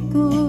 quickly.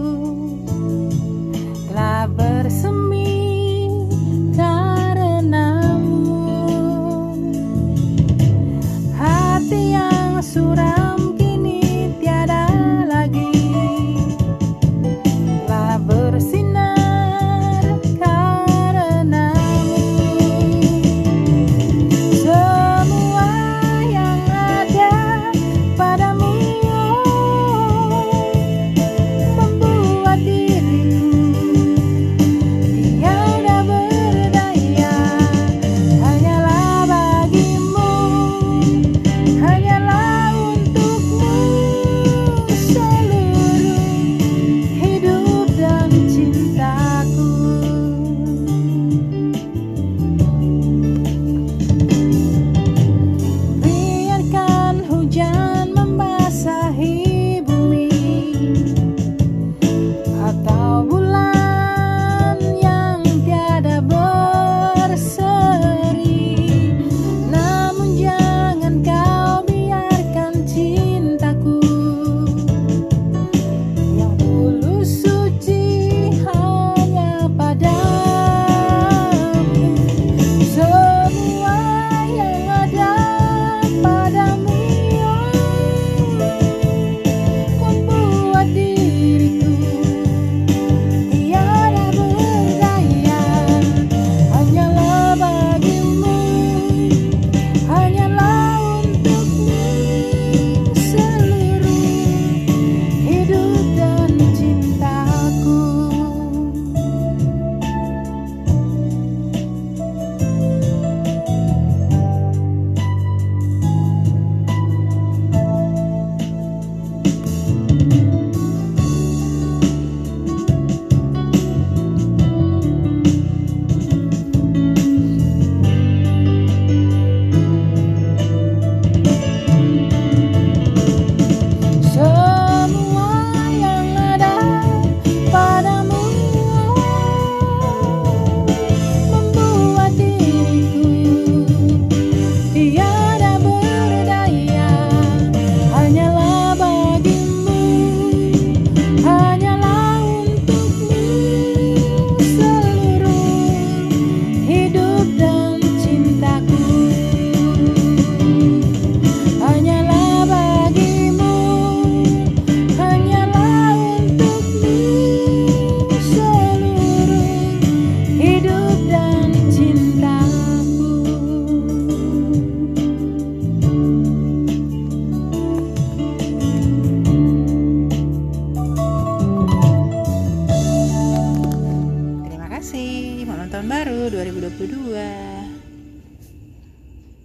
Tahun baru 2022